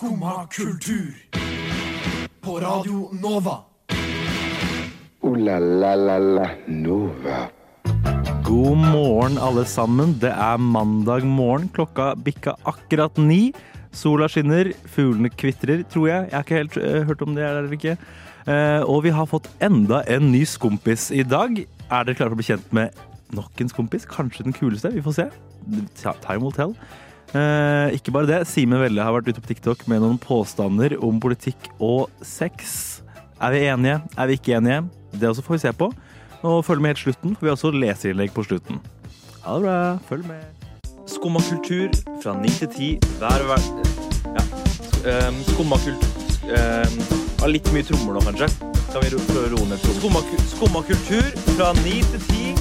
Skumma kultur. På Radio Nova. O-la-la-la-la Nova. God morgen, alle sammen. Det er mandag morgen. Klokka bikka akkurat ni. Sola skinner, fuglene kvitrer, tror jeg. Jeg har ikke helt uh, hørt om det er der eller ikke. Uh, og vi har fått enda en ny skompis i dag. Er dere klare for å bli kjent med nok en skompis? Kanskje den kuleste? Vi får se. Time will tell. Eh, ikke bare det. Simen Velle har vært ute på TikTok med noen påstander om politikk og sex. Er vi enige? Er vi ikke enige? Det også får vi se på. Og følg med helt slutten, for vi har også leserinnlegg på slutten. Ha det bra. Følg med. Skumma kultur fra ni til ti hver hver Ja. Um, Skumma kultur um, Har litt mye trommer nå, kanskje. Kan vi prøve å roe ned trommene? Skumma, kultur fra ni til ti.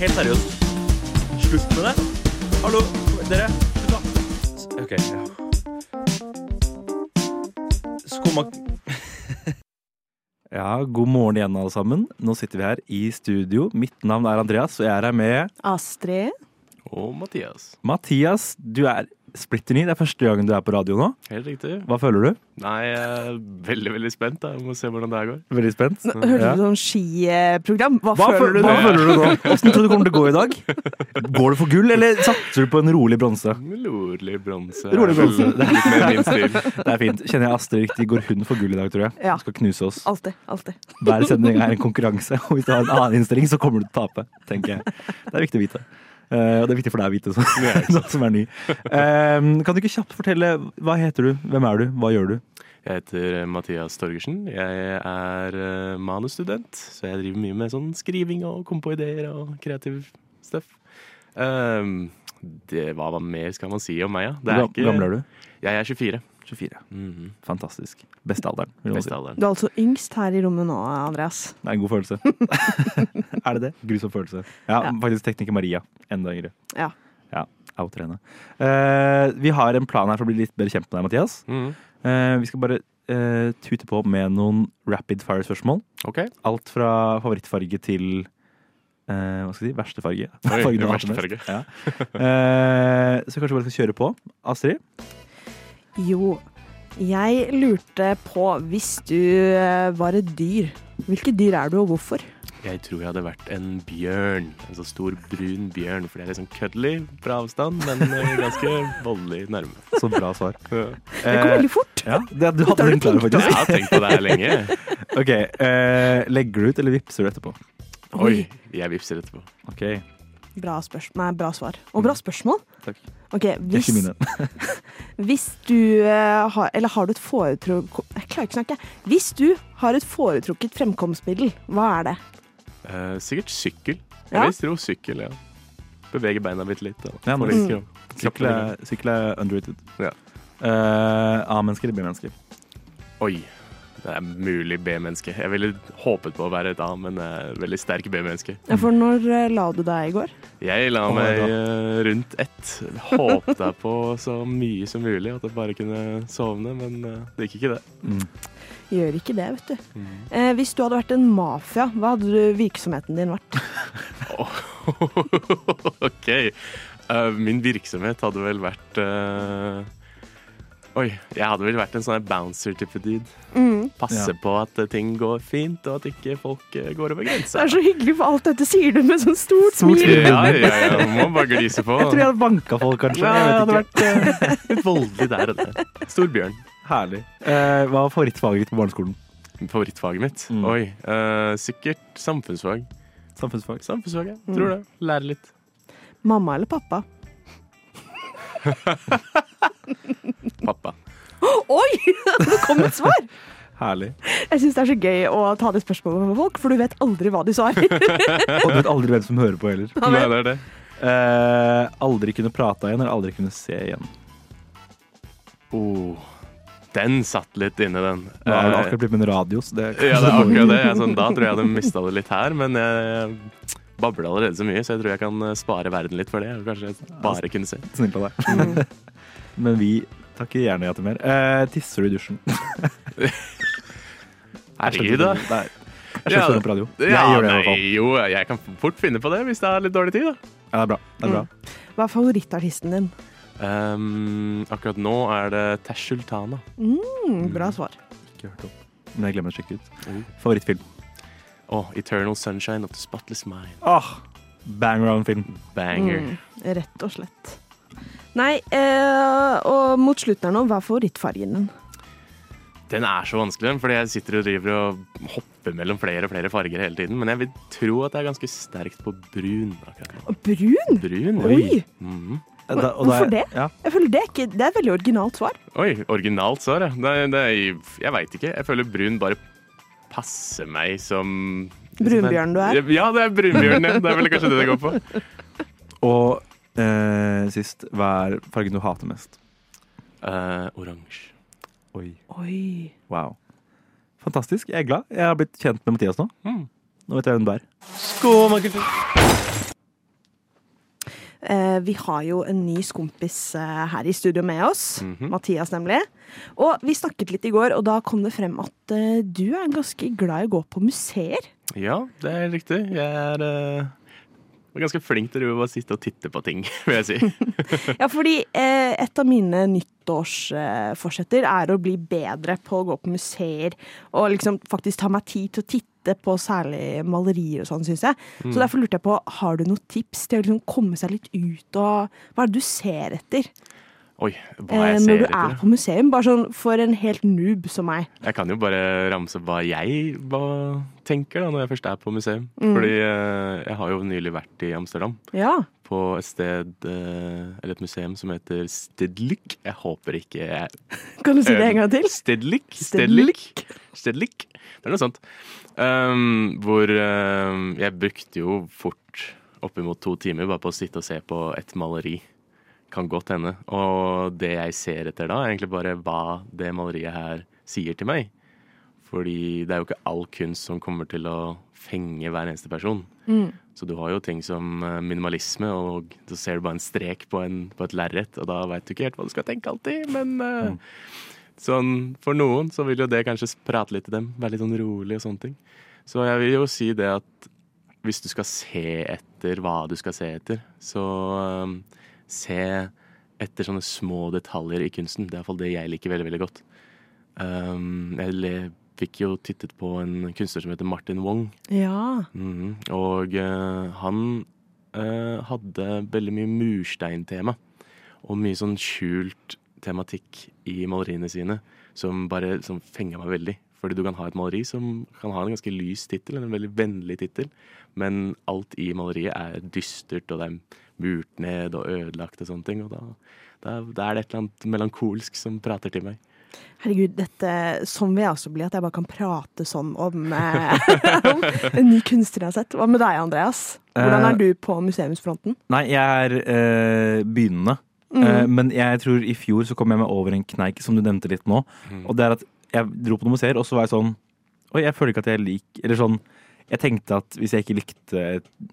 Helt seriøst. Slutt med det. Hallo, dere. OK. Ja. Skumma Ja, god morgen igjen, alle sammen. Nå sitter vi her i studio. Mitt navn er Andreas, og jeg er her med Astrid. Og Mathias. Mathias. Du er splitter ny. Det er første gangen du er på radio nå. Helt riktig. Hva føler du? Nei, jeg er veldig, veldig spent. da. Jeg må se hvordan det her går. Veldig spent. Hørte Ja. du sånn skiprogram? Hva, Hva, føler du hva nå? føler du nå? Åssen tror du det kommer til å gå i dag? Går du for gull, eller satser du på en rolig bronse? Rolig bronse. Rolig bronse. Min stil. Det er fint. Kjenner jeg Astrid riktig, går hun for gull i dag, tror jeg. Ja. Skal knuse oss. Alltid. alltid. Hver sending er en konkurranse, og hvis du har en annen innstilling, så kommer du til å tape. tenker jeg. Det er viktig å vite. Eh, og det er viktig for deg å vite, sånn som er ny. Eh, kan du ikke kjapt fortelle hva heter du, hvem er du, hva gjør du? Jeg heter eh, Mathias Torgersen. Jeg er eh, manusstudent, så jeg driver mye med sånn skriving og komme på ideer og kreativ stuff. Um, det, hva, mer skal man si om meg, da? Det Hvor gam- gammel er du? Jeg er 24. 24. Mhm. Fantastisk. Beste alderen. si. Alderen. Du er altså yngst her i rommet nå, Andreas. Det er en god følelse. er det det? Grusom følelse. Ja, Ja. faktisk tekniker Maria. Enda yngre. Ja. Ja, outer henne. Uh, vi har en plan her for å bli litt bedre kjent med deg, Mathias. Mhm. Uh, vi skal bare uh, tute på med noen rapid fire-spørsmål. Okay. Alt fra favorittfarge til eh, hva skal jeg si, verste farge. Oi, verste farge. Ja. Eh, så kanskje vi bare skal kjøre på. Astrid? Jo, jeg lurte på, hvis du eh, var et dyr, hvilke dyr er du, og hvorfor? Jeg tror jeg hadde vært en bjørn. En så stor, brun bjørn. For det er sånn cuddly fra avstand, men eh, ganske voldelig nærme. Så bra svar. Ja. Det kom veldig fort. Ja, det, du hadde den du klare, Jeg har tenkt på det her lenge. Ok, uh, Legger du ut, eller vippser du etterpå? Oi, jeg vipser etterpå. Ok, Bra, spørsmål. Nei, bra svar. Og bra spørsmål. Takk. Okay, hvis, ikke mine. hvis du eh, har Eller har du et foretrukket Jeg klarer ikke å snakke. Hvis du har et foretrukket fremkomstmiddel, hva er det? Eh, sikkert sykkel. Jeg Ja. vil tro sykkel, ja. Bevege beina bitte litt. Og Ja, Mm. Sykkel er, er underrated. Ja. Eh, A-mennesker eller B-mennesker? Oi. Det er mulig B-menneske. Jeg ville håpet på å være et A, men er veldig sterk B-menneske. Ja, For når uh, la du deg i går? Jeg la oh, meg eh, rundt ett. Håpte på så mye som mulig, at jeg bare kunne sovne, men det gikk ikke det. Mm. Gjør ikke det, vet du. Mm. Eh, hvis du hadde vært en mafia, hva hadde du virksomheten din vært? OK. Eh, min virksomhet hadde vel vært Oi, jeg hadde vel vært en sånn bouncer-type-dude. Mm. Passe Ja. på at eh, ting går fint, og at ikke folk eh, går over Det er så hyggelig, for alt dette sier du med sånn stort Stort smil. Ja, ja, ja. Må bare glise på. Jeg tror jeg hadde banka folk, kanskje. Ja, jeg hadde vært uh, litt voldelig der og der. Stor bjørn. Herlig. Eh, hva var favorittfaget ditt på barneskolen? Favorittfaget mitt? Mm. Oi, uh, sikkert samfunnsfag. Samfunnsfag. Samfunnsfag, ja. Mm. tror det. Lære litt. Mamma eller pappa? Pappa. Oi! Det kom et svar! Herlig. Jeg syns det er så gøy å ta det spørsmålet med folk, for du vet aldri hva de svarer. Og du vet aldri hvem som hører på heller. Nei, det er det. Eh, aldri kunne prata igjen, eller aldri kunne se igjen. Oh, den satt litt inne, den. Nå har du Eh, akkurat blitt med en radio, så det Ja, det er akkurat det. Jeg, sånn, da tror jeg jeg hadde mista det litt her, men jeg babler allerede så mye, så jeg tror jeg kan eh, spare verden litt for det. Jeg Kanskje bare kunne se. Snill av deg. Mm. Men vi takker gjerne ja til mer. Eh, tisser du i dusjen? Herregud, da. Nei, Jeg Ja, slutter på radio. Jeg Ja, gjør det i hvert fall. jo, jeg kan fort finne på det hvis det er litt dårlig tid, da. Ja, det er bra. Det er bra. Hva er favorittartisten din? Um, akkurat nå er det Tash Sultana. Mm, bra svar. Ikke hørt om. Men jeg glemmer å sjekke ut. Oh. Favorittfilm? Oh, Eternal Sunshine of the Spotless Mind. Åh, bang around film. Banger. Mm, rett og slett. Nei, eh, og mot slutten her nå, hva er favorittfargen din? Den er så vanskelig, fordi jeg sitter og driver og hopper mellom flere og flere farger hele tiden. Men jeg vil tro at jeg er ganske sterkt på brun akkurat nå. Brun? Brun? Oi! Oi! Mhm. Da- og da er- Hvorfor det? Ja. Jeg føler det er, ikke, det er et veldig originalt svar. Oi, originalt svar, ja. Det, det, jeg veit ikke. Jeg føler brun bare passer meg som Brunbjørn du er. Ja, det er brunbjørn, ja. Det er vel kanskje det det går på. Og eh, sist, hva er fargen du hater mest? Eh, Oransje. Oi. Oi. Wow. Fantastisk. Jeg er glad. Jeg har blitt kjent med Mathias nå. Mm. Nå vet jeg hvem du er. Skål! Eh, vi har jo en ny skompis eh, her i studio med oss. Mhm. Mathias, nemlig. Og vi snakket litt i går, og da kom det frem at eh, du er ganske glad i å gå på museer. Ja, det er riktig. Jeg er eh, ganske flink til å bare sitte og titte på ting, vil jeg si. Ja, fordi eh, et av mine nyttårsforsetter er å bli bedre på å gå på museer og liksom faktisk ta meg tid til å titte på særlig malerier og sånn, syns jeg. Mm. Så derfor lurte jeg på, har du noen tips til å liksom komme seg litt ut, og hva er det du ser etter Oi, hva eh, jeg når du etter. er på museum? Bare sånn for en helt noob som meg. Jeg kan jo bare ramse hva jeg hva tenker da, når jeg først er på museum. Mm. Fordi eh, jeg har jo nylig vært i Amsterdam. Ja. På et sted, eh, eller et museum som heter Stedlik. Jeg håper ikke jeg Kan du si det en gang til? Stedlik. Stedlik? Stedlik? Det er noe sånt. Um, hvor um, jeg brukte jo fort oppimot to timer bare på å sitte og se på et maleri. Kan godt hende. Og det jeg ser etter da, er egentlig bare hva det maleriet her sier til meg. Fordi det er jo ikke all kunst som kommer til å fenge hver eneste person. Mm. Så du har jo ting som eh, minimalisme, og så ser du bare en strek på, en, på et lerret, og da veit du ikke helt hva du skal tenke alltid, men mm. sånn for noen så vil jo det kanskje prate litt til dem, være litt sånn rolig og sånne ting. Så jeg vil jo si det at hvis du skal se etter hva du skal se etter, så eh, se etter sånne små detaljer i kunsten. Det er iallfall det jeg liker veldig, veldig godt. Um, jeg fikk jo tittet på en kunstner som heter Martin Wong. Ja. Mhm. Og uh, han uh, hadde veldig mye mursteintema. Og mye sånn skjult tematikk i maleriene sine som bare som fenga meg veldig. Fordi du kan ha et maleri som kan ha en ganske lys tittel, en veldig vennlig tittel, men alt i maleriet er dystert, og det er murt ned og ødelagt og sånne ting. Og da, da, da er det et eller annet melankolsk som prater til meg. Herregud, dette, sånn vil jeg også bli, at jeg bare kan prate sånn om, eh, om en ny kunstner jeg har sett. Hva med deg, Andreas? Hvordan er du på museumsfronten? Nei, jeg er eh, begynnende. Eh, men jeg tror i fjor så kom jeg meg over en kneik som du nevnte litt nå. Og det er at jeg dro på noen museer, og så var jeg sånn Oi, jeg føler ikke at jeg liker Eller sånn Jeg tenkte at hvis jeg ikke likte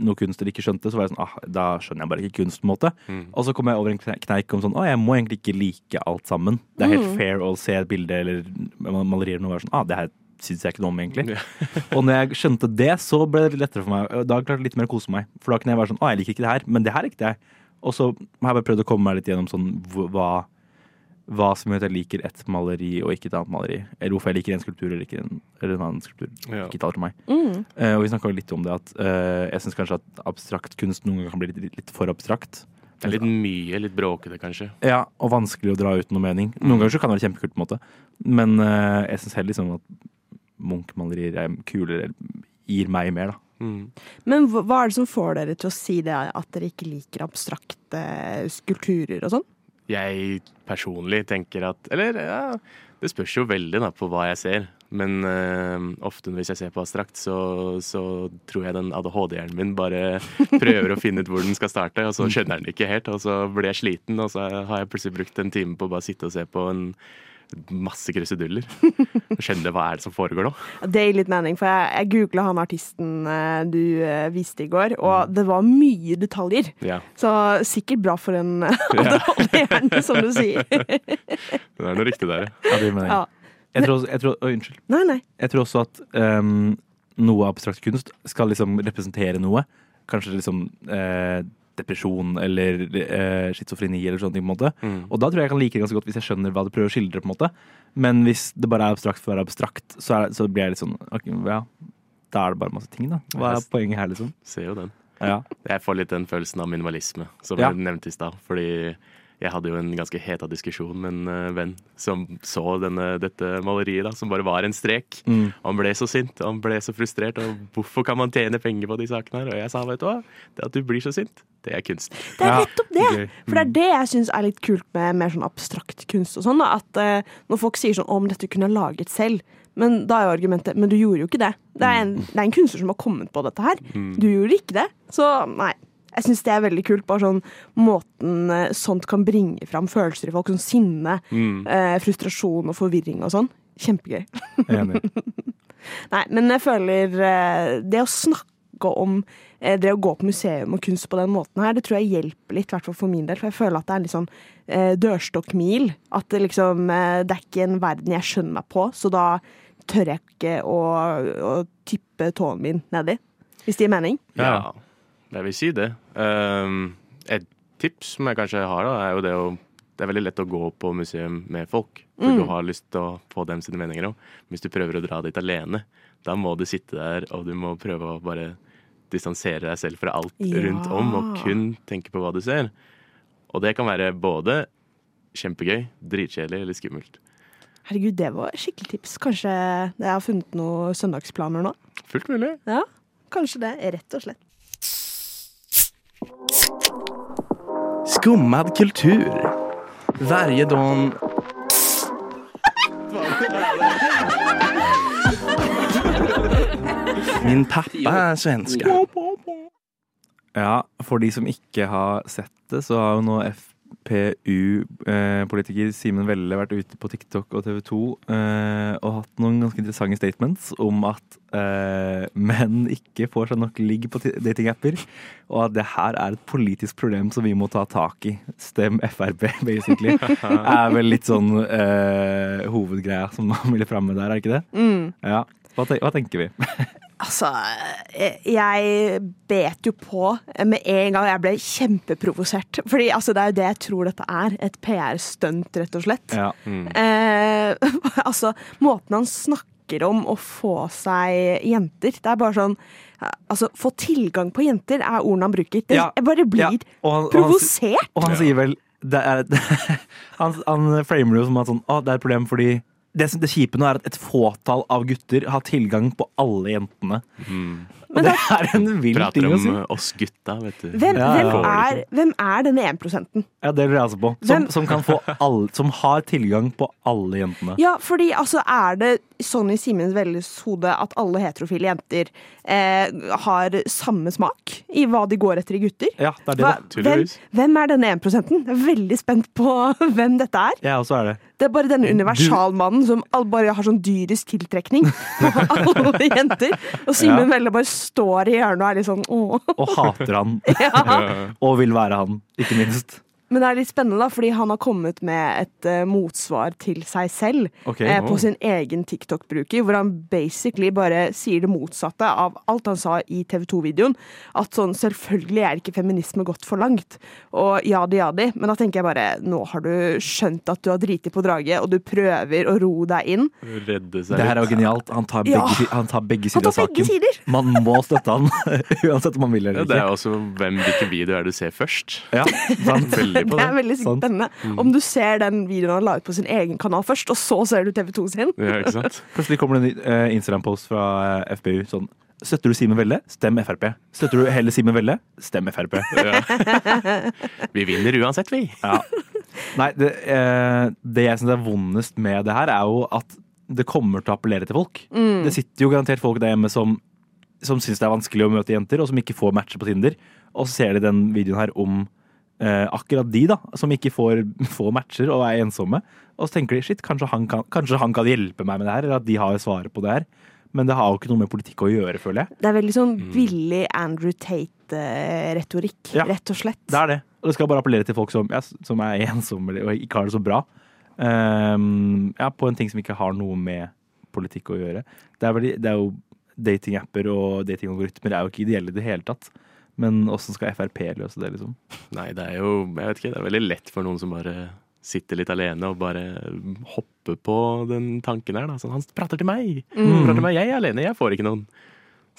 noe kunst eller ikke skjønte, så var jeg sånn ah, da skjønner jeg bare ikke kunst, på en måte. Mm. Og så kom jeg over en kneik om sånn Å, jeg må egentlig ikke like alt sammen. Det er helt fair å se et bilde eller malerier noe og være sånn Ah, det her syns jeg ikke noe om, egentlig. og når jeg skjønte det, så ble det litt lettere for meg. Da klarte jeg litt mer å kose meg. For da kunne jeg være sånn Å, jeg liker ikke det her, men det her likte jeg. Og så har jeg bare prøvd å komme meg litt gjennom sånn hva- hva, som gjør at jeg liker et maleri og ikke et annet maleri. Eller hvorfor jeg liker en skulptur eller, ikke en, eller en annen skulptur. Ja. Ikke taler til meg. Mm. Uh, og vi snakka litt om det at uh, jeg syns kanskje at abstrakt kunst noen ganger kan bli litt, litt for abstrakt. Det er litt mye, litt bråkete kanskje. Ja, og vanskelig å dra ut noe mening. Noen ganger så kan det være kjempekult, på en måte. Men uh, jeg syns heller liksom at Munch-malerier er kulere, gir meg mer, da. Mm. Men hva hva er det som får dere til å si det, at dere ikke liker abstrakte skulpturer og sånn? Jeg personlig tenker at Eller ja, det spørs jo veldig da på hva jeg ser. Men uh, ofte hvis jeg ser på abstrakt, så, så tror jeg den ADHD-hjernen min bare prøver å finne ut hvor den skal starte, og så skjønner den ikke helt, og så blir jeg sliten, og så har jeg plutselig brukt en time på å bare sitte og se på en masse kruseduller. Skjønner skjønner hva er det som foregår nå. Det gir litt mening, for jeg, jeg googla han artisten eh, du eh, viste i går, og det var mye detaljer. Ja, Så sikkert bra for en ADHD-hjerne, som du sier. det er noe riktig der, ja. Ja, det gir mening. Ja. Jeg tror også, jeg tror, oi, unnskyld. Nei, nei. Jeg tror også at um, noe abstrakt kunst skal liksom representere noe. Kanskje liksom eh, depresjon eller eh, schizofreni eller sånne ting. på en måte. Mm. Og da tror jeg jeg kan like det ganske godt hvis jeg skjønner hva du prøver å skildre. på en måte. Men hvis det bare er abstrakt for å være abstrakt, så, er, så blir jeg litt sånn okay, ja, Da er det bare masse ting, da. Hva er poenget her, liksom? Ser jo den. Ja. Jeg får litt den følelsen av minimalisme, som Ja. du nevnte i stad. Fordi jeg hadde jo en ganske heta diskusjon med en eh, venn som så denne, dette maleriet, da, som bare var en strek. Mm. Han ble så sint og han ble så frustrert. Og hvorfor kan man tjene penger på de sakene her? Og jeg sa vet du hva, det at du blir så sint, det er kunst. Det er nettopp det. For det er det jeg syns er litt kult med mer sånn abstrakt kunst og sånn. da, At uh, når folk sier sånn om dette kunne jeg laget selv, men da er jo argumentet Men du gjorde jo ikke det. Det er en, det er en kunstner som har kommet på dette her. Du gjorde ikke det. Så nei. Jeg syns det er veldig kult. Bare sånn måten eh, sånt kan bringe fram følelser i folk. Sånn sinne, eh, frustrasjon og forvirring og sånn. Kjempegøy. Enig. Nei, men jeg føler eh, det å snakke om eh, det å gå på museum og kunst på den måten her, det tror jeg hjelper litt, i hvert fall for min del. For jeg føler at det er litt sånn eh, dørstokkmil. At det liksom eh, Det er ikke en verden jeg skjønner meg på, så da tør jeg ikke å, å tippe tåen min nedi. Hvis det gir mening. Ja, jeg vil si det. Um, et tips som jeg kanskje har, da, er jo det å Det er veldig lett å gå på museum med folk, for du har lyst til å få dem sine meninger òg. Hvis du prøver å dra dit alene, da må du sitte der, og du må prøve å bare distansere deg selv fra alt Ja. rundt om, og kun tenke på hva du ser. Og det kan være både kjempegøy, dritkjedelig eller skummelt. Herregud, det var skikkelig tips. Kanskje jeg har funnet noen søndagsplaner nå? Fullt mulig. Ja, kanskje det. Rett og slett. Skummad kultur. Varje dag... Min pappa er svensk Ja, for de som ikke har sett det, så har jo nå FPU-politiker Simen Velle vært ute på TikTok og TV 2 eh, og hatt noen ganske interessante statements om at eh, menn ikke får seg nok ligg på ti- datingapper, og at det her er et politisk problem som vi må ta tak i. Stem Frp, basically. er vel litt sånn eh, hovedgreia som man ville fram med der, er ikke det? Ja. Hva, te hva tenker vi? Altså, eh, jeg bet jo på med en gang. Jeg ble kjempeprovosert. Fordi altså, det er jo det jeg tror dette er. Et PR-stunt, rett og slett. Ja. Eh, altså, måten han snakker om å få seg jenter Det er bare sånn Altså, få tilgang på jenter er ordene han bruker. Det, Ja. Jeg bare blir Ja, og han- og han provosert. Og han sier vel det er, han, han framer det jo som at sånn, å, det er et problem fordi det, det kjipe nå er at et fåtall av gutter har tilgang på alle jentene. Og det er en vill Prater ting å om si. om oss gutta, vet du. Hvem, Ja, hvem, er, hvem er denne 1 Ja, det lurer jeg altså på. Som, som, kan få alle, som har tilgang på alle jentene. Ja, fordi altså er det sånn i Simens Velles hode at alle heterofile jenter eh, har samme smak i hva de går etter i gutter? Ja, det er det. Hva, hvem, hvem er denne 1 Jeg er veldig spent på hvem dette er. Ja, også er det. Det er bare denne universalmannen som bare har sånn dyrisk tiltrekning på alle jenter. Og Simen Ja. Velle bare står i hjørnet og er litt sånn åh. Og hater han. Og vil være han, ikke minst. Men det er litt spennende, da, fordi han har kommet med et uh, motsvar til seg selv okay, eh, på Oh. sin egen TikTok-bruker, hvor han basically bare sier det motsatte av alt han sa i TV 2-videoen. At sånn, selvfølgelig er ikke feminisme gått for langt, og jadi jadi, men da tenker jeg bare nå har du skjønt at du har driti på draget, og du prøver å ro deg inn. Redde seg Det her er jo genialt. Han tar begge, ja. han tar begge sider av saken. sider! Man må støtte han, uansett om man vil Ja, eller det er også hvem, hvilken video er det du ser først. Ja, sant? Veldig på Det er det. veldig Sant. spennende. Om du ser den videoen han la ut på sin egen kanal først, og så ser du TV 2 sin. Ja, ikke sant? Plutselig kommer det en eh, Instagram-post fra uh, FPU sånn Støtter du Simen Velle? Stem Frp. Støtter du hele Simen Velle? Stem Frp. Ja. Vi vinner uansett, vi. Ja. Nei, det, uh, det jeg syns er vondest med det her, er jo at det kommer til å appellere til folk. Det sitter jo garantert folk der hjemme som, som syns det er vanskelig å møte jenter, og som ikke får matcher på Tinder. Og så ser de den videoen her om eh, akkurat de, da, som ikke får, får matcher og er ensomme. Og så tenker de shit, kanskje han, kan, kanskje han kan hjelpe meg med det her, eller at de har svaret på det her. Men det har jo ikke noe med politikk å gjøre, føler jeg. Det er veldig sånn billig Andrew Tate-retorikk, Ja. rett og slett. Det er det. Og det skal bare appellere til folk som, ja, som er ensomme og ikke har det så bra. Um, ja, på en ting som ikke har noe med politikk å gjøre. Det er, veldig, det er jo Datingapper og datingalgoritmer er jo ikke ideelle i det hele tatt. Men åssen skal Frp løse det, liksom? Nei, det er jo Jeg vet ikke, det er veldig lett for noen som bare sitter litt alene og bare hopper på den tanken her. Da. Sånn, han prater til meg! Han prater til meg! Jeg er alene, jeg får ikke noen.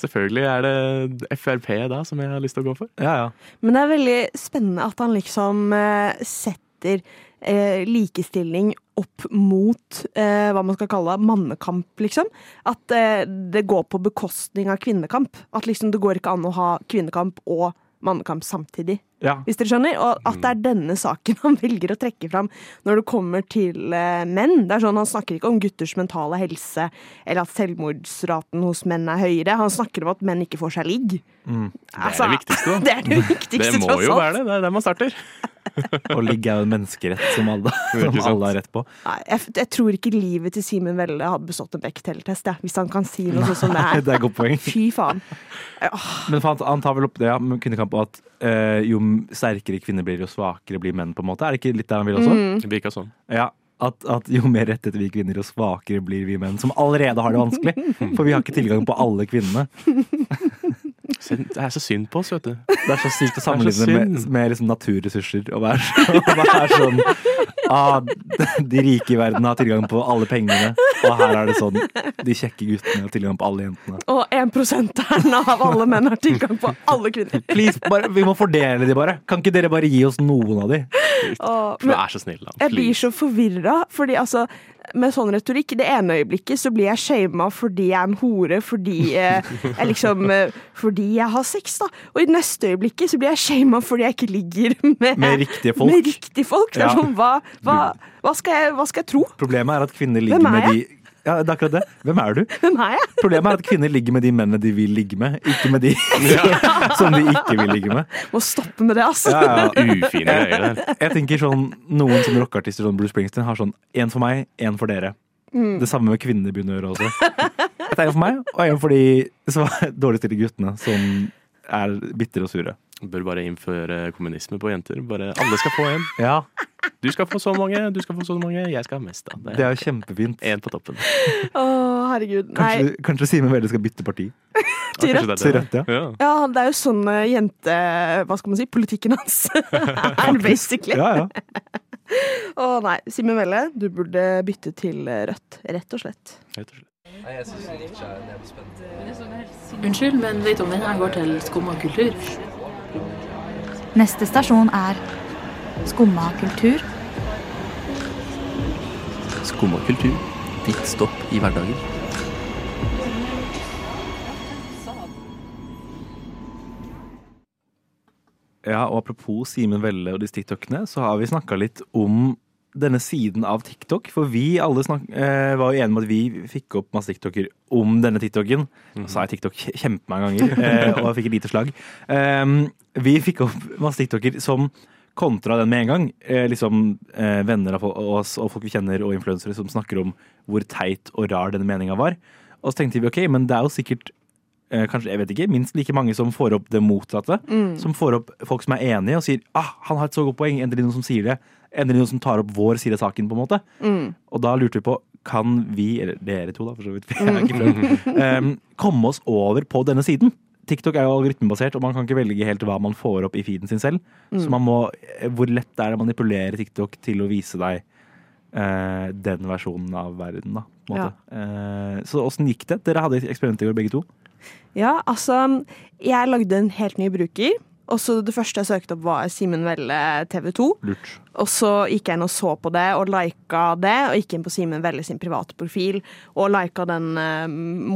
Selvfølgelig er det Frp da som jeg har lyst til å gå for. Ja, ja. Men det er veldig spennende at han liksom eh, setter eh, likestilling opp mot eh, hva man skal kalle mannekamp, liksom. At eh, det går på bekostning av kvinnekamp. At liksom det går ikke an å ha kvinnekamp og mannekamp samtidig. Ja. Hvis dere skjønner? Og at det er denne saken han velger å trekke fram når det kommer til eh, menn. Det er sånn Han snakker ikke om gutters mentale helse eller at selvmordsraten hos menn er høyere. Han snakker om at menn ikke får seg ligg. Mm. Det er det viktigste, da. Det er det viktigste, Det må jo være det. Det er der man starter. Og ligg er jo en menneskerett som alle, som alle har rett på. Nei, jeg, jeg tror ikke livet til Simen Velle hadde bestått en Bechdel-test, hvis han kan si noe sånt som det Det her. er et godt poeng. Fy faen. Men han, han tar vel opp det ja, med kvinnekamp at eh, jo sterkere kvinner blir, jo svakere blir menn, på en måte. Er det ikke litt der han vil også? Mm. Det sånn. Ja, at, at jo mer rettet vi kvinner, jo svakere blir vi menn, som allerede har det vanskelig. For vi har ikke tilgang på alle kvinnene. Det er så synd på oss, vet du. Det er så sykt å sammenligne med, med liksom naturressurser. Og være, så- være sånn ah, De rike i verden har tilgang på alle pengene, og her er det sånn De kjekke guttene har tilgang på alle jentene. Og 1% av alle menn har tilgang på alle kvinner. Please, bare, Vi må fordele de, bare. Kan ikke dere bare gi oss noen av de? Du er så snill, da. jeg blir så forvirra, fordi altså med sånn retorikk, det ene øyeblikket så blir jeg shama fordi jeg er en hore, fordi eh, jeg liksom eh, Fordi jeg har sex, da. Og i det neste øyeblikket så blir jeg shama fordi jeg ikke ligger med, Med riktige folk. Med riktige folk. Det er Ja. sånn, hva, hva, hva, skal jeg, hva skal jeg tro? Problemet er at kvinner ligger er med de Ja, det er akkurat det. Hvem er du? Hvem er jeg? Problemet er at kvinner ligger med de mennene de vil ligge med, ikke med de som de ikke vil ligge med. Må stoppe med det, altså. Ja, ja. Ufine greier. Jeg tenker sånn, Noen som rockeartister som Bruce Springsteen har sånn én for meg, én for dere. Det samme med kvinner begynner å gjøre også. Et er en for meg, og en for de så dårligstilte guttene som er bitre og sure. Bør bare innføre kommunisme på jenter. Bare Alle skal få en. Ja, Du skal få så mange, du skal få så mange, jeg skal ha mest. da. det er jo kjempefint. Én på toppen. Å, herregud. Nei. Kanskje, kanskje Simen Velle skal bytte parti. Ja, Til kanskje det er Til det. Rødt, ja. Ja. Ja, det er jo sånn eh, jente... Hva skal man si? Politikken hans er basically. Ja, ja. Å nei, Simen Velle, du burde bytte til eh, Rødt. Rett og slett. Rett og slett. Unnskyld, men vet du om den her går til skumma kultur? Neste stasjon er Skumma kultur. Skumma kultur. Ditt stopp i hverdagen. Ja, og apropos Simen Velle og disse TikTokene, så har vi snakka litt om denne siden av TikTok. For vi alle snak, eh, var jo enige om at vi fikk opp masse TikToker om denne TikToken. Nå sa jeg TikTok kje- kjempemange ganger, eh, og jeg fikk et lite slag. Um, vi fikk opp masse TikToker som kontra den med en gang. Eh, liksom eh, venner av oss og folk vi kjenner og influensere som snakker om hvor teit og rar denne meninga var. Og så tenkte vi ok, men det er jo sikkert eh, kanskje, jeg vet ikke, minst like mange som får opp det motsatte. Som får opp folk som er enige og sier ah, han har et så godt poeng, endelig noen som sier det. Endelig noen som tar opp vår side av saken, på en måte. Og da lurte vi på kan vi, eller dere to da, for så vidt, for jeg ikke prøvd, um, komme oss over på denne siden. TikTok er jo algoritmebasert, og man kan ikke velge helt hva man får opp i feeden sin selv. Så man må, hvor lett er det å manipulere TikTok til å vise deg eh, den versjonen av verden, da. På en måte. Eh, så åssen gikk det? Dere hadde et eksperiment i går, begge to. Ja, altså Jeg lagde en helt ny bruker. Og så Det første jeg søkte opp, var Simen Velle TV2. Lurt. Og så gikk jeg inn og så på det og lika det, og gikk inn på Simen Velle sin private profil og lika den eh,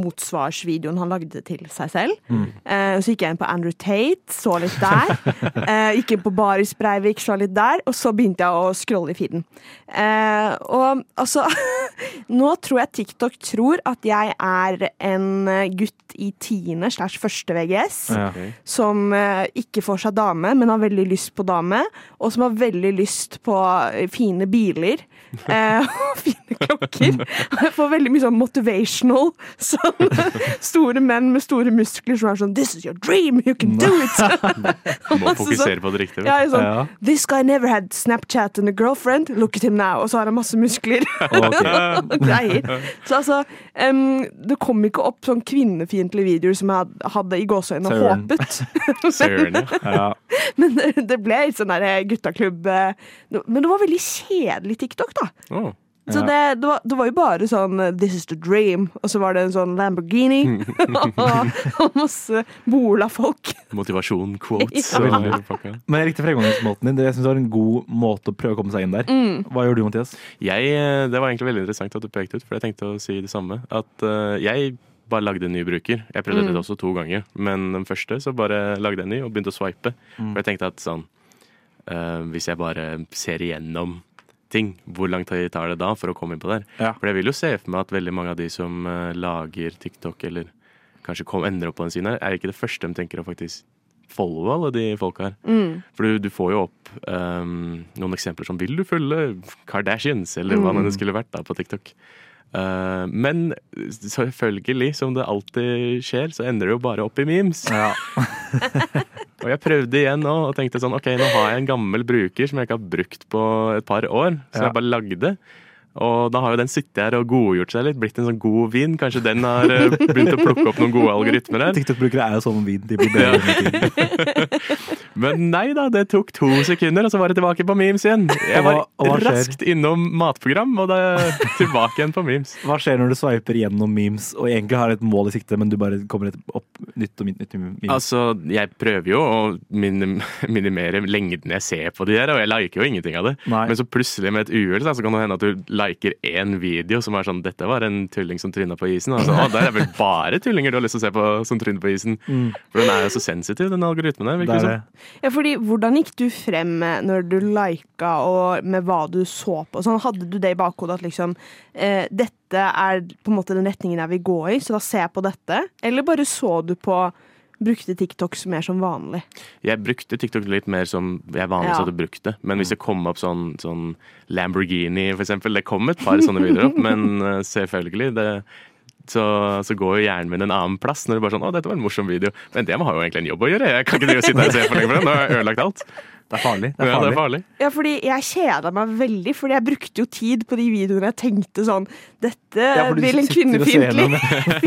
motsvarsvideoen han lagde til seg selv. Eh, så gikk jeg inn på Andrew Tate, så litt der. eh, gikk inn på Baris Breivik, så litt der. Og så begynte jeg å scrolle i feeden. Eh, og altså Nå tror jeg TikTok tror at jeg er en eh, gutt i tiende slash første VGS Ja. som eh, ikke får seg dame, men har veldig lyst på dame, og som har veldig lyst lyst på eh, fine biler. Eh, og fine klokker. Jeg får veldig mye sånn motivational. Sånn store menn med store muskler som er sånn This is your dream, you can do it! Må fokusere sånn- på det riktige. Ja, sånn, This guy never had Snapchat and a girlfriend. Look at him now. Og så har han masse muskler. Okay. Så altså, um, det kom ikke opp sånn kvinnefiendtlige videoer som jeg hadde i gåseøynene håpet. Søren, ja. Men det, ble litt sånn der guttaklubb eh, Men det var veldig kjedelig TikTok, da. Oh. Så det, det, var, det var jo bare sånn eh, This is the dream, og så var det en sånn Lamborghini. og, masse bola-folk. motivasjon, quotes Ja. og. Men jeg likte fremgangsmåten din. Jeg synes det var en god måte å prøve å komme seg inn der. Hva gjør du, Mathias? Jeg, eh, det var egentlig veldig interessant at du pekte ut, for jeg tenkte å si det samme. At uh, jeg bare lagde en ny bruker. Jeg prøvde det også to ganger, men den første så bare lagde jeg en ny og begynte å swipe. For jeg tenkte at sånn Hvis jeg bare ser igjennom ting, hvor lang tid tar det da for å komme inn på der? Ja. For jeg vil jo se for meg at veldig mange av de som eh, lager TikTok, eller kanskje kom, ender opp på den siden her, er ikke det første de tenker å faktisk followe alle de folka her. For du, du får jo opp um, noen eksempler som 'Vil du følge Kardashians?' eller hva det skulle vært da på TikTok. Eh, men selvfølgelig, som det alltid skjer, så ender det jo bare opp i memes. Ja. Og jeg prøvde igjen nå og tenkte sånn OK, nå har jeg en gammel bruker som jeg ikke har brukt på et par år, som Ja. jeg bare lagde. Og da har jo den sittet her og godgjort seg litt, blitt en sånn god vin. Kanskje den har eh, begynt å plukke opp noen gode algoritmer her. TikTok-brukere er jo sånn vin. De blir bedre med tiden. Men nei da, det tok to sekunder, og så var det tilbake på memes igjen. Jeg var hva- hva raskt innom matprogram, og da tilbake igjen på memes. Hva skjer når du swiper gjennom memes og egentlig har et mål i sikte, men du bare kommer et opp nytt og nytt, nytt memes? Altså, jeg prøver jo å minim minimere lengden jeg ser på de der, og jeg liker jo ingenting av det. Nei. Men så plutselig med et uhell så kan det hende at du liker én video som er sånn 'Dette var en tulling som tryna på isen'. Altså, å, der er vel bare tullinger du har lyst til å se på som tryner på isen. For den er jo så sensitiv, den algoritmen der. det er det Sånn. Ja, fordi Hvordan gikk du frem når du lika og med hva du så på? Sånn, hadde du det i bakhodet at liksom eh, dette er på en måte den retningen jeg vil gå i, så da ser jeg på dette? Eller bare så du på Brukte TikTok mer som vanlig? Jeg brukte TikTok litt mer som jeg vanligvis Ja. hadde brukt det. Men hvis det kom opp sånn, sånn Lamborghini, for eksempel Det kom et par sånne videoer opp, men eh, selvfølgelig det, så, så går jo hjernen min en annen plass når det bare sånn 'Å, dette var en morsom video'. Men det har jo egentlig en jobb å gjøre. Jeg kan ikke sitte her og se for lenge på den. Nå har jeg ødelagt alt. Det er farlig. Det er Ja, det er farlig. Ja, fordi jeg kjeda meg veldig, fordi jeg brukte jo tid på de videoene jeg tenkte sånn Dette Ja, vil en kvinnefiendtlig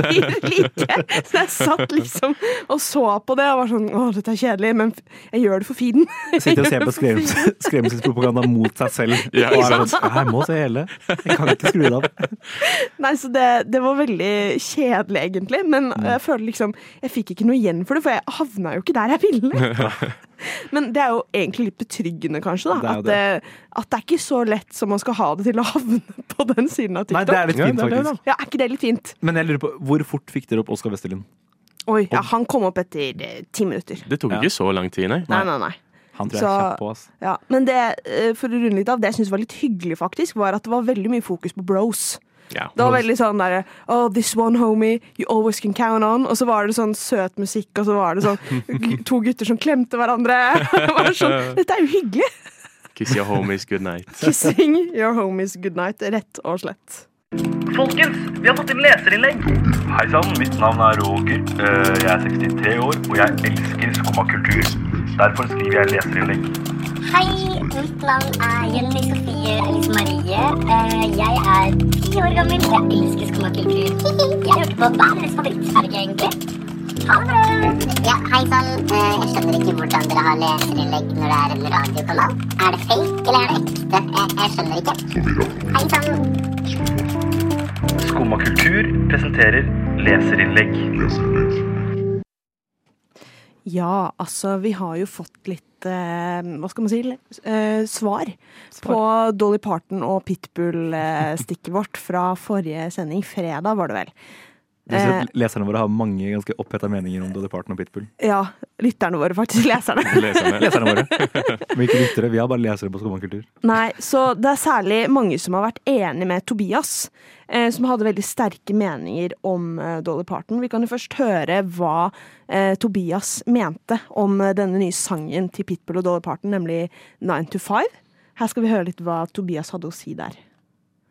fyr like. Så jeg satt liksom og så på det og var sånn Å, dette er kjedelig, men jeg gjør det for feeden. Sitter og ser på skrems- skremselspropaganda mot seg selv. Ja, og er sånn, jeg må se hele. Jeg kan ikke skru det av. Nei, så det, det var veldig kjedelig, egentlig. Men Mm. jeg føler liksom Jeg fikk ikke noe igjen for det, for jeg havna jo ikke der jeg ville. Men det er jo egentlig litt betryggende, kanskje, da. det At det, at det er ikke så lett som man skal ha det til å havne på den siden av Nei, TikTok. det er litt Ja, fint, det er det, faktisk. Ja, Er ikke det litt fint? Men jeg lurer på, hvor fort fikk dere opp Oskar Westerlund? Oi, ja, han kom opp etter eh, ti minutter. Det tok Ja. ikke så lang tid, nei. Nei, nei, nei. Han tror jeg er kjapp på, ass. Ja, men det, eh, for å runde litt av, det jeg syntes var litt hyggelig, faktisk, var at det var veldig mye fokus på bros. Ja. Det var veldig sånn derre Oh, this one homie you always can count on. Og så var det sånn søt musikk, og så var det sånn to gutter som klemte hverandre. Det var sånn, Dette er jo hyggelig! Kiss your homies good night. Kissing your homies good night, rett og slett. Folkens, vi har fått inn leserinnlegg. Hei sann, mitt navn er Roger. Eh, Jeg er 63 år, og jeg elsker skumma kultur. Derfor skriver jeg leserinnlegg. Hei, mitt navn er Jenny Sofie Elise Marie. Eh, Jeg er ti år gammel, og jeg elsker skummakultur. Jeg hørte på hva er deres favoritt? Er det ikke egentlig? Ha det bra! Ja, hei sann. Eh, Jeg skjønner ikke hvordan dere har leserinnlegg når det er en radiokanal. Er det fake, eller er det ekte? Jeg, jeg skjønner ikke. Hei sann. Skumma kultur presenterer leserinnlegg. Ja, altså, vi har jo fått litt hva skal man si, eh, svar, på Dolly Parton og Pitbull-stikket vårt fra forrige sending. Fredag, var det vel. Eh, leserne våre har mange ganske oppheta meninger om Dolly Parton og Pitbull. ja, lytterne våre, faktisk. Leserne. Leserne. Leserne våre. Er ikke lyttere, vi har bare lesere på Skomakultur. Nei, så det er særlig mange som har vært enig med Tobias, eh, som hadde veldig sterke meninger om eh, Dolly Parton. Vi kan jo først høre hva eh, Tobias mente om eh, denne nye sangen til Pitbull og Dolly Parton, nemlig 9 to 5. Her skal vi høre litt hva Tobias hadde å si der.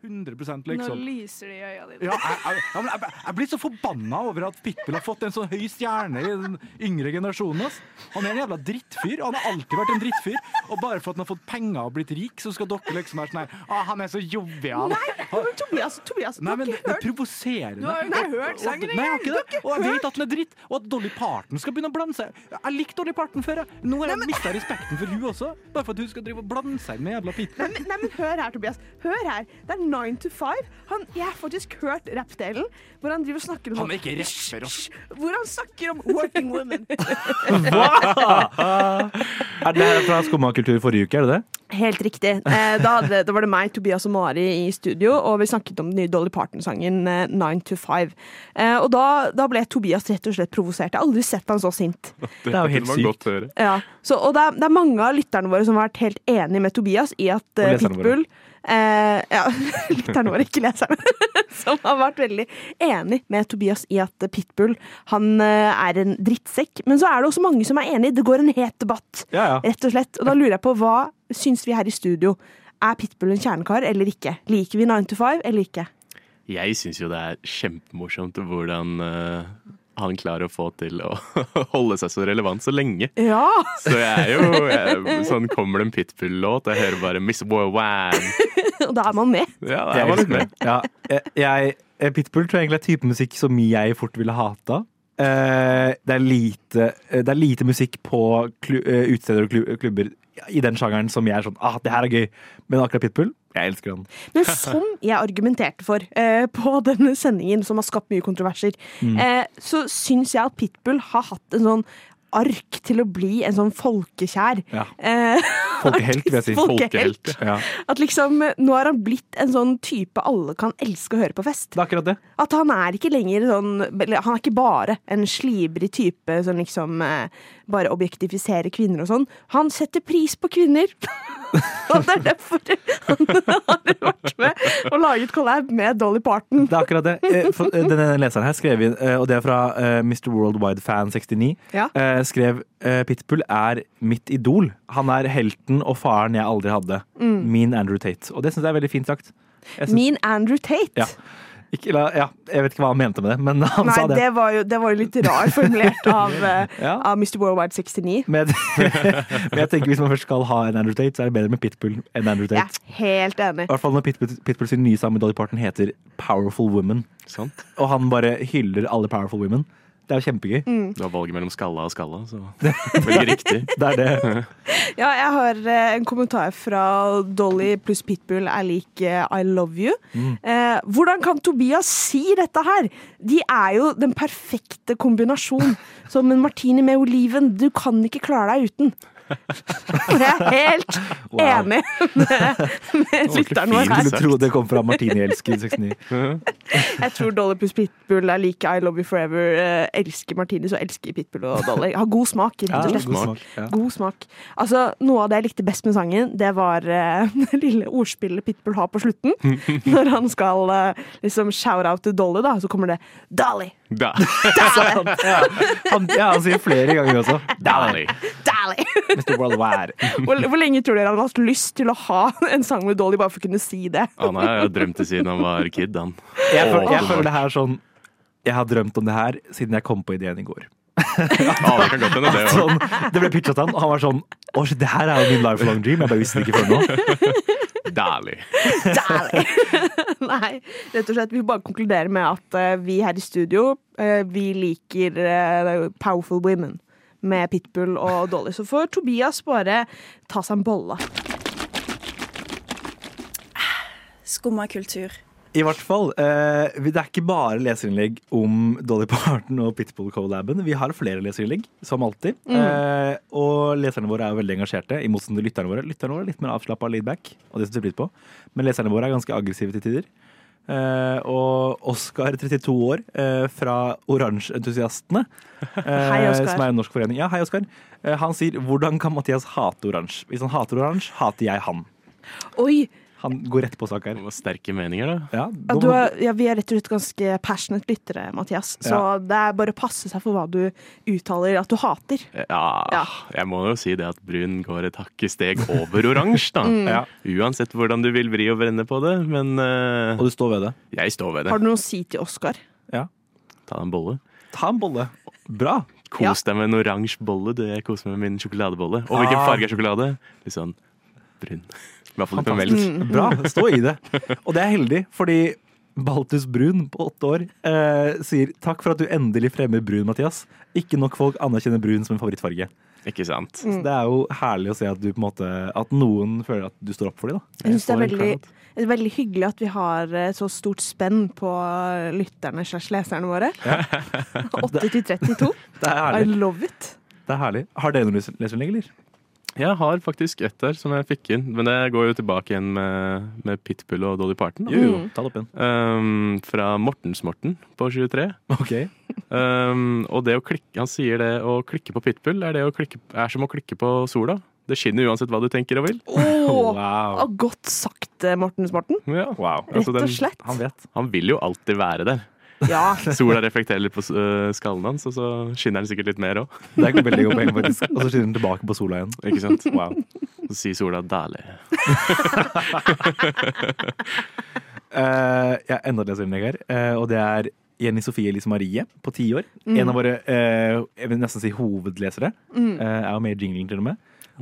100 Nå liksom. lyser det i øya dine. Ja, jeg, jeg, men jeg, jeg blir så forbanna over at Pitbull har fått en så høy stjerne i den yngre generasjonen. Ass. Han er en jævla drittfyr. Han har alltid vært en drittfyr. Og bare for at han har fått penger og blitt rik, så skal dere liksom være sånn her ah, Han er så jovial. Nei, men Tobias, Tobias, Nei, du men har det ikke er hørt provoserende. Du har jo ikke hørt sangen Nei, jeg har ikke engang. det. Og jeg vet at den er dritt. Og at Dolly Parton skal begynne å blande seg. Jeg likte Dolly Parton før. jeg. Nå har jeg mista respekten for hun også. Bare for at hun skal drive og blande seg med jævla Pitbull. Nei, men, nei, men hør her, Tobias. Hør her. Det er nine to five. Han, jeg har faktisk hørt rappdelen hvor han driver og snakker om Han er ikke rapper. ass. Hvor han snakker om working women. Er det her fra Skumma kultur forrige uke, er det det? Helt riktig. Eh, da, hadde, da var det meg, Tobias og Mari i studio, og vi snakket om den nye Dolly Parton-sangen eh, Nine to Five. Eh, og da, da ble Tobias rett og slett provosert. Jeg har aldri sett han så sint. Det er jo helt sykt. Ja, så, og det er, det er mange av lytterne våre som har vært helt enig med Tobias i at eh, våre. Eh, Ja, lytterne våre, ikke leserne. som har vært veldig enig med Tobias i at Pitbull han eh, er en drittsekk. Men så er det også mange som er enig. Det går en het debatt, Ja, ja. rett og slett. Og da lurer jeg på hva syns vi her i studio? Er Pitbull en kjernekar eller ikke? Liker vi 9 to 5 eller ikke? Jeg syns jo det er kjempemorsomt hvordan eh, han klarer å få til å holde seg så relevant så lenge. Ja! Så jeg er jo jeg, Sånn kommer det en Pitbull-låt, jeg hører bare Miss Worldwide. Og da er man med. Ja, da er man litt med. Ja, jeg, jeg, Pitbull tror jeg egentlig er type musikk som jeg fort ville hata. Eh, det, er lite, eh, det er lite musikk på klu, eh, utesteder og klubber i den sjangeren som jeg er sånn ah, det her er gøy. Men akkurat Pitbull, jeg elsker han. Men som jeg argumenterte for eh, på denne sendingen, som har skapt mye kontroverser, Mm. eh, så syns jeg at Pitbull har hatt en sånn ark til å bli en sånn folkekjær. Ja. Eh, Folkehelt, vil jeg si. Folkehelt. Ja. At liksom, nå har han blitt en sånn type alle kan elske å høre på fest. Det er akkurat det. At han er ikke lenger sånn Han er ikke bare en slibrig type som liksom eh, bare objektifisere kvinner og sånn. Han setter pris på kvinner! og det er derfor han har vært med og laget collab med Dolly Parton. Det er akkurat det. Eh, eh, Denne leseren her skrev inn, eh, og det er fra Mr. Worldwide Fan 69, Ja. skrev Pitbull er mitt idol. Han er helten og faren jeg aldri hadde. Mm. Min Andrew Tate. Og det syns jeg er veldig fint sagt. Syns- Min Andrew Tate. Ja. Ikke, ja, jeg vet ikke hva han mente med det, men han Nei, sa det. det var, jo, det var jo litt rar formulert av, eh, Ja. av Mr. Worldwide 69. Men, men jeg tenker hvis man først skal ha en Andrew Tate, så er det bedre med Pitbull enn Andrew Jeg Tate. er helt enig. I hvert fall når Pitbull, Pitbull sin nye sang med Dolly Parton heter Powerful Woman. Og han bare hyller alle powerful women. Det er jo kjempegøy. Mm. Du har valget mellom skalla og skalla, så velg riktig. Det er det. Ja, jeg har eh, en kommentar fra Dolly pluss Pitbull er lik eh, I love you. Mm. Eh, hvordan kan Tobias si dette her? De er jo den perfekte kombinasjon. Som en martini med oliven. Du kan ikke klare deg uten. Jeg er helt Wow. enig med, med lytteren vår Skulle her. tro det kom fra Martini Elsker 69. Jeg tror Dolly pluss Pitbull er like I love you forever. Eh, elsker Martini, så elsker Pitbull og Dolly. Har god smak, rett Ja, og god smak, ja. God smak. Altså, noe av det jeg likte best med sangen, det var eh, det lille ordspillet Pitbull har på slutten. Når han skal eh, liksom shout out til Dolly, da, så kommer det Dolly! Da. Ja, han, ja, han sier flere ganger også. Mr. Worldwide. Hvor, hvor lenge tror dere han har hatt lyst til å ha en sang med Dolly bare for å kunne si det? Han har jo drømt det siden han var kid, han. Jeg, føler, jeg føler det her sånn Jeg har drømt om det her siden jeg kom på ideen i går. ah, det kan godt hende, det. Sånn, det ble pitcha til han, og han var sånn Å, det her er jo min lifelong dream. Jeg bare visste det ikke før nå. Dolly. Dæhlig. Nei, rett og slett. Vi bare konkluderer med at eh, vi her i studio, eh, vi liker eh, Powerful Women. Med Pitbull og Dolly. Så får Tobias bare ta seg en bolle. Skumma kultur. I hvert fall. Eh, det er ikke bare leserinnlegg om Dolly Parton og Pitbull Colaben. Vi har flere leserinnlegg, som alltid. Mm. Eh, og leserne våre er jo veldig engasjerte, i motsetning til lytterne våre. Lytterne våre er litt mer avslappa leadback, og det setter vi pris på. Men leserne våre er ganske aggressive til tider. Eh, og Oskar, 32 år, eh, fra Oransjeentusiastene, eh, som er en norsk forening. Ja, hei, Oskar. Eh, han sier 'Hvordan kan Mathias hate oransje?' Hvis han hater oransje, hater jeg han. Oi! Han går rett på sak her. Var sterke meninger, da. Ja, Ja, du er, ja, vi er rett og slett ganske passionate lyttere, Mathias. Så Ja. det er bare å passe seg for hva du uttaler at du hater. Ja, Ja. jeg må jo si det at brun går et hakk i steg over oransje, da. Mm. Ja. Uansett hvordan du vil vri og vrenne på det, men Og du står ved det? Jeg står ved det. Har du noe å si til Oskar? Ja. Ta en bolle. Ta en bolle. Bra. Kos deg med en oransje bolle. Du, jeg koser meg med min sjokoladebolle. Og hvilken Ah. farge er sjokolade? Litt sånn brun. I hvert fall med melk. Bra. Stå i det. Og det er heldig, fordi Baltus Brun på åtte år eh, sier takk for at du endelig fremmer brun, Mathias. Ikke nok folk anerkjenner brun som en favorittfarge. Ikke sant? Så det er jo herlig å se at, du på en måte, at noen føler at du står opp for dem. Da. Jeg syns det er veldig, er veldig hyggelig at vi har eh, så stort spenn på lytterne slash leserne våre. 8 til 32. Det er I love it. Det er herlig. Har dere noen les- leserinnlegg, eller? Jeg har faktisk ett der som jeg fikk inn, men det går jo tilbake igjen med, med Pitbull og Dolly Parton. Jo, jo, ta det opp igjen. Um, fra Mortens-Morten på 23. Ok. Um, og det å klikke, han sier det å klikke på Pitbull er, det å klikke, er som å klikke på sola. Det skinner uansett hva du tenker og vil. Åh, Wow. Godt sagt, eh, Mortens Morten. Ja. wow. Rett og slett. Han vet. Han vil jo alltid være der. Ja. Sola reflekterer litt på øh, skallen hans, og så skinner den sikkert litt mer òg. Det er veldig godt poeng, faktisk. Og så skinner den tilbake på sola igjen. Ikke sant? Wow. Så sier sola 'dæhlig'. uh, jeg har enda et leserinnlegg her, uh, og det er Jenny Sofie Elise Marie på ti år. Mm. En av våre uh, jeg vil nesten si hovedlesere. Mm. Eh, er jo med i jingling, til og med.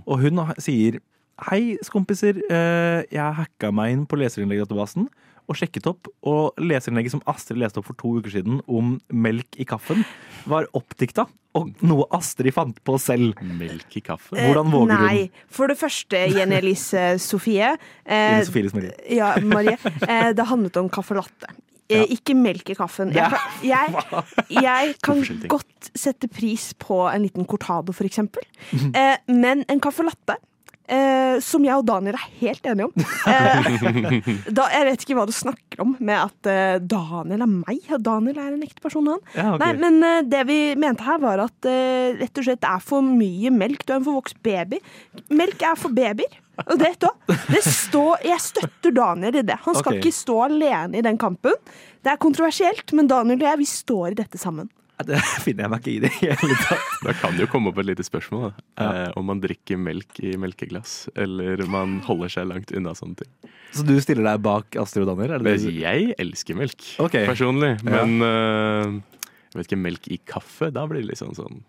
Og hun sier Hei, skompiser. Eh, jeg hacka meg inn på leserinnlegg-databasen og sjekket opp. Og leserinnlegget som Astrid leste opp for to uker siden om melk i kaffen, var oppdikta. Og noe Astrid fant på selv. Melk i kaffe? Hvordan våger hun? Nei. For det første, Jenny Elise Sofie. eh, Sofie Marie. Ja, Marie. Eh, det handlet om caffè latte. Ja. Ikke melk i kaffen. Jeg, jeg, jeg kan godt sette pris på en liten cortado, for eksempel. Eh, men en caffè latte Eh, som jeg og Daniel er helt enige om. Eh, da, jeg vet ikke hva du snakker om med at eh, Daniel er meg. og Daniel er en ekte person, han. Ja, okay. Nei, men eh, det vi mente her, var at eh, rett og slett det er for mye melk. Du er en forvokst baby. Melk er for babyer. Og det, da, det står, jeg støtter Daniel i det. Han skal okay. ikke stå alene i den kampen. Det er kontroversielt, men Daniel og jeg vi står i dette sammen. Det finner jeg meg ikke i det hele tatt. Da kan det jo komme opp et lite spørsmål. Da. Eh, om man drikker melk i melkeglass, eller man holder seg langt unna sånne ting. Så du stiller deg bak Astrid og Daniel? Er det det jeg elsker melk, okay. personlig. Ja. Men eh, jeg vet ikke, melk i kaffe, da blir det litt sånn sånn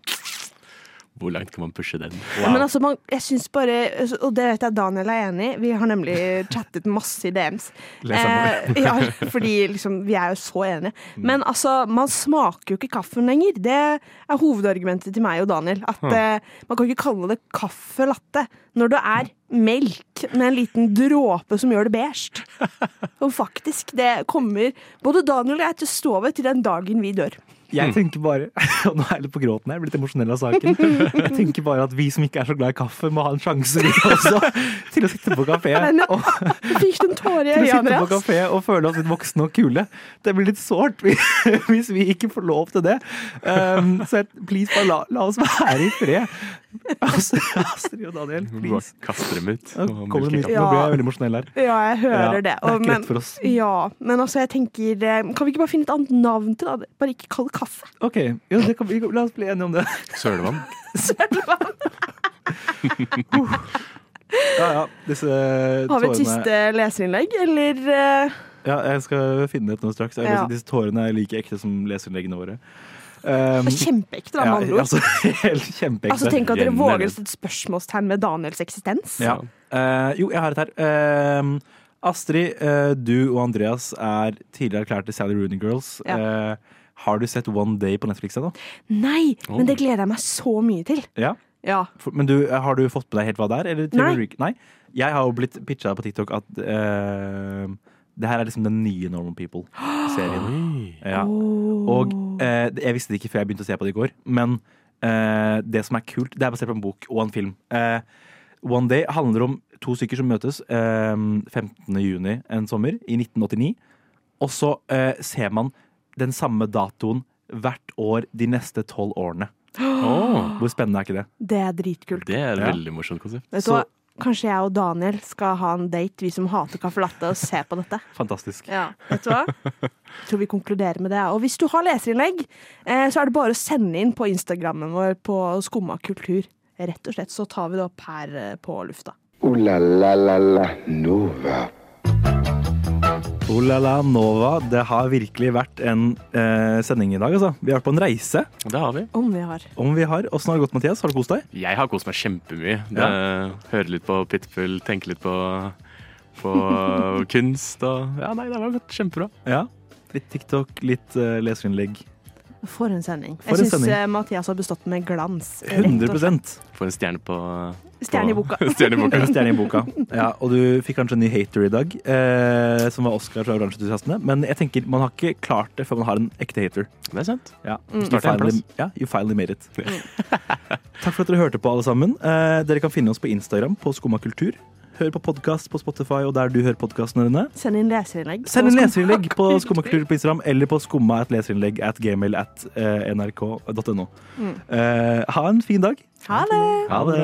Hvor langt kan man pushe den? Wow. Men altså, man, jeg synes bare, og det vet jeg Daniel er enig i, vi har nemlig chattet masse i DMs. Eh, ja, fordi liksom, vi er jo så enige. Men altså, man smaker jo ikke kaffen lenger. Det er hovedargumentet til meg og Daniel. At eh, man kan ikke kalle det kaffe latte når det er melk med en liten dråpe som gjør det beige. Og faktisk, det kommer både Daniel og jeg til å stå ved til den dagen vi dør. Jeg tenker bare, og nå er jeg litt på gråten her, jeg blitt emosjonell av saken. Jeg tenker bare at vi som ikke er så glad i kaffe, må ha en sjanse vi også til å sitte på kafé og, til å sitte på kafé og føle oss litt voksne og kule. Det blir litt sårt hvis vi ikke får lov til det. Um, så please, bare la, la oss være i fred. Astrid og Daniel, please. kaster dem ut. Nå blir jeg veldig emosjonell her. Ja, jeg hører Ja, det. det er ikke men, lett for oss. Ja, men altså, jeg tenker eh, Kan vi ikke bare finne et annet navn til det? Bare ikke kall det kaffe. Ok, ja, det kan, vi, la oss bli enige om det. Sølevann. Ja, ja, disse Har vi et tårene- siste leserinnlegg, eller eh, Ja, jeg skal finne et nå straks. Ja. Disse tårene er like ekte som leserinnleggene våre. Um, Kjempeekte, da, med andre ord. altså, helt kjempeekte. Altså, Tenk at dere våger å sette spørsmålstegn med Daniels eksistens. Ja. Uh, jo, jeg har et her. Uh, Astrid, uh, du og Andreas er tidligere erklærte Sally Rooney Girls. Ja. Eh, har du sett One Day på Netflix ennå? Nei, Oh. men det gleder jeg meg så mye til. Ja. Ja. For, men du, har du fått med deg helt hva det er? Eller Nei. Nei. Jeg har jo blitt pitcha på TikTok at eh, det her er liksom den nye Normal People-serien. Ja. Og eh, jeg visste det ikke før jeg begynte å se på det i går, men eh, det som er kult Det er basert på en bok og en film. Eh, One Day handler om to stykker som møtes eh, 15. juni en sommer i 1989. Og så eh, ser man den samme datoen hvert år de neste tolv årene. Åh. Hvor spennende er ikke det? Det er dritkult. Det er et Ja. veldig morsomt konsept. Vet du Så hva? Kanskje jeg og Daniel skal ha en date, vi som hater caffè latte, og se på dette. Fantastisk. Ja, vet du hva? Jeg tror vi konkluderer med det. Og hvis du har leserinnlegg, eh, så er det bare å sende inn på Instagrammen vår på Skumma kultur. Rett og slett så tar vi det opp her eh, på lufta. Ooh la la la la Nova. Oh la la Nova, det har virkelig vært en eh, sending i dag, altså. Vi har vært på en reise. Det har vi. Om vi har. Om vi har. Åssen har det gått, Mathias? Har du kost deg? Jeg har kost meg kjempemye. Ja. Høre litt på Pitbull, tenke litt på, på kunst og Ja, nei, det har gått kjempebra. Ja. Litt TikTok, litt uh, leserinnlegg. For en sending. For jeg en syns. Mathias har bestått med glans. 100 For en stjerne på Stjerne i boka. Stjerne i boka. Stjerne i boka. Ja, og du fikk kanskje en ny hater i dag, eh, som var Oscar fra Oransjeentusiastene. Men jeg tenker, man har ikke klart det før man har en ekte hater. Det er sant. Ja, Mm. you, finally, yeah, you finally made it. Takk for at dere hørte på, alle sammen. Eh, dere kan finne oss på Instagram på Skumma kultur. Hør på podkast på Spotify og der du hører podkastene dine. Send inn leserinnlegg. Send inn leserinnlegg på Kultur. skummakultur på Instagram eller på skumma et leserinnlegg at gmail at eh, nrk.no. Mm. Uh, ha en fin dag. Ha det! Ha det.